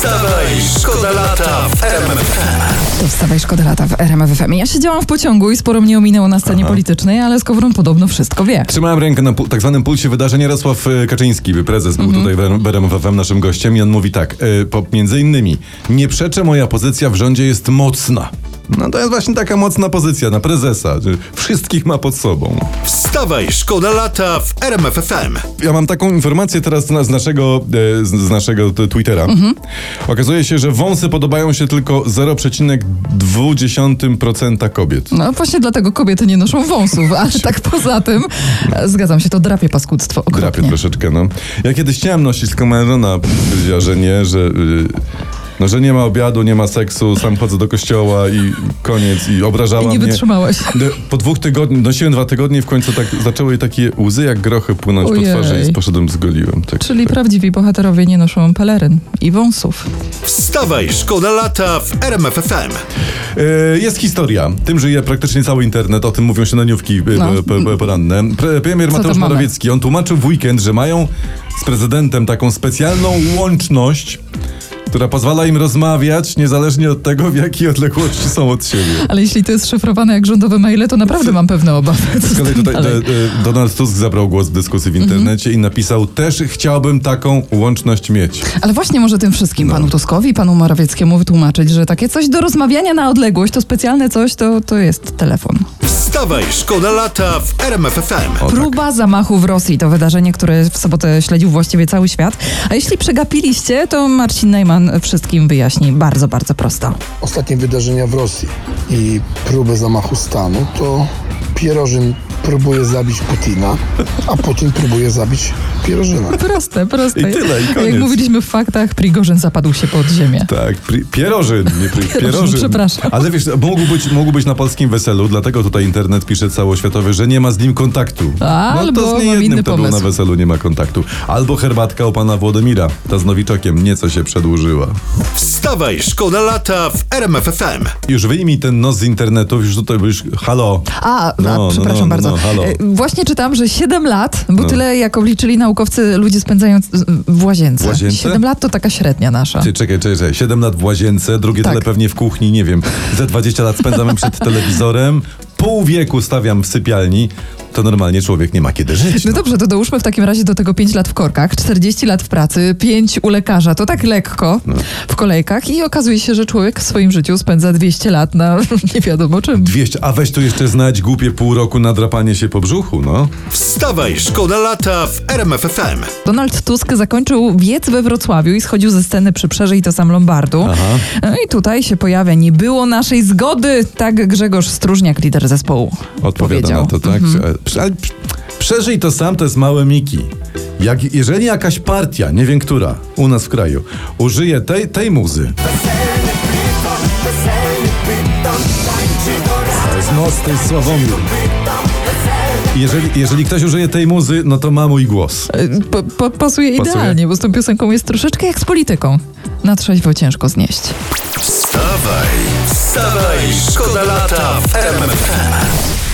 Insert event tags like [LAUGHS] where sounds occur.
Wstawaj, szkoda lata w RMFFM. Wstawaj szkoda lata w RMF FM. Ja siedziałam w pociągu i sporo mnie ominęło na scenie politycznej, ale Skowron podobno wszystko wie. Trzymałem rękę na tak zwanym pulsie wydarzeń. Jarosław e, Kaczyński, prezes, był tutaj w RMF FM naszym gościem i on mówi tak, e, po, między innymi, nie przeczę, moja pozycja w rządzie jest mocna. No to jest właśnie taka mocna pozycja na prezesa, że wszystkich ma pod sobą. Wstawaj, szkoda lata w RMFFM. Ja mam taką informację teraz z, naszego, e, z, naszego Twittera. Okazuje się, że wąsy podobają się tylko 0,2% kobiet. No właśnie dlatego kobiety nie noszą wąsów, ale tak poza tym, e, zgadzam się, to drapie paskudztwo Drapie okropnie. troszeczkę, no. Ja kiedyś chciałem nosić, tylko moja żona powiedziała, że nie, że... y, no, że nie ma obiadu, nie ma seksu, sam chodzę do kościoła i koniec, i obrażała I nie mnie. wytrzymałeś. Po dwóch tygodniach, nosiłem dwa tygodnie i w końcu tak zaczęły takie łzy jak grochy płynąć po Ojej. twarzy i poszedłem, zgoliłem. Tak. Czyli prawdziwi bohaterowie nie noszą peleryn i wąsów. Wstawaj, szkoda lata w RMFFM. E, Jest historia. Tym żyje praktycznie cały internet. O tym mówią śniadaniówki e, No. p- poranne. Pre- Premier Mateusz? Morawiecki, on tłumaczył w weekend, że mają z prezydentem taką specjalną łączność, która pozwala im rozmawiać niezależnie od tego, w jakiej odległości są od siebie. Ale jeśli to jest szyfrowane jak rządowe maile, to naprawdę mam pewne obawy. [LAUGHS] Z kolei tutaj e, e, Donald Tusk zabrał głos w dyskusji w internecie i napisał też chciałbym taką łączność mieć. Ale właśnie może tym wszystkim, No. panu Tuskowi, panu Morawieckiemu wytłumaczyć, że takie coś do rozmawiania na odległość, to specjalne coś, to, to jest telefon. Wstawaj, szkoda lata w RMFFM. Tak. Próba zamachu w Rosji to wydarzenie, które w sobotę śledził właściwie cały świat. A jeśli przegapiliście, to Marcin Najman wszystkim wyjaśni bardzo, bardzo prosto. ostatnie wydarzenia w Rosji i próbę zamachu stanu, to Pierożyn próbuje zabić Putina, a Putin próbuje zabić Pierożyna. [LAUGHS] Proste, proste. I tyle, i A Jak koniec. mówiliśmy w faktach, Prigorzyn zapadł się pod ziemię. Tak, pri- pierożyn, nie pri- pierożyn. przepraszam. Ale wiesz, mógł być, mógł być na polskim weselu, dlatego tutaj internet pisze całoświatowy, że nie ma z nim kontaktu. Albo no to z niejednym, kto był na weselu, nie ma kontaktu. Albo herbatka u pana Włodymira, ta z nowiczokiem, nieco się przedłużyła. Wstawaj, szkoda lata w RMFFM. Już wyjmij ten nos z internetu, już tutaj już, halo. A, No, a no, przepraszam no, no, bardzo. No, halo. E, Właśnie czytam, że 7 lat, bo No. tyle jak obliczyli naukowcy, ludzie spędzają z- w łazience. W łazience? 7 lat to taka średnia nasza. Czekaj, czekaj, czekaj, 7 lat w łazience, drugie Tak. tyle pewnie w kuchni, nie wiem. Ze 20 lat spędzamy przed [LAUGHS] telewizorem, pół wieku stawiam w sypialni, to normalnie człowiek nie ma kiedy żyć. No No. dobrze, to dołóżmy w takim razie do tego 5 lat w korkach, 40 lat w pracy, 5 u lekarza, to tak lekko No. w kolejkach i okazuje się, że człowiek w swoim życiu spędza 200 lat na [LAUGHS] nie wiadomo czym. 200, a weź tu jeszcze znać głupie pół roku na drapanie się po brzuchu, no. Wstawaj, szkoda lata w RMFFM. Donald Tusk zakończył wiec we Wrocławiu i schodził ze sceny przy Przerzej to sam Lombardu. Aha. No i tutaj się pojawia, nie było naszej zgody, tak Grzegorz Stróżniak, lider zespołu, Odpowiada powiedział. na to, tak? Mhm. Ale Przeżyj to sam, to jest małe Miki. Jak, jeżeli jakaś partia, nie wiem która, u nas w kraju, użyje tej, tej muzy. To jest jest Sławomir. Jeżeli, jeżeli ktoś użyje tej muzy, no to ma mój głos. Po, po, pasuje Pasuje? idealnie, bo z tą piosenką jest troszeczkę jak z polityką. Na trzeźwo ciężko znieść. Wstawaj, wstawaj, szkoda lata w RMFFM.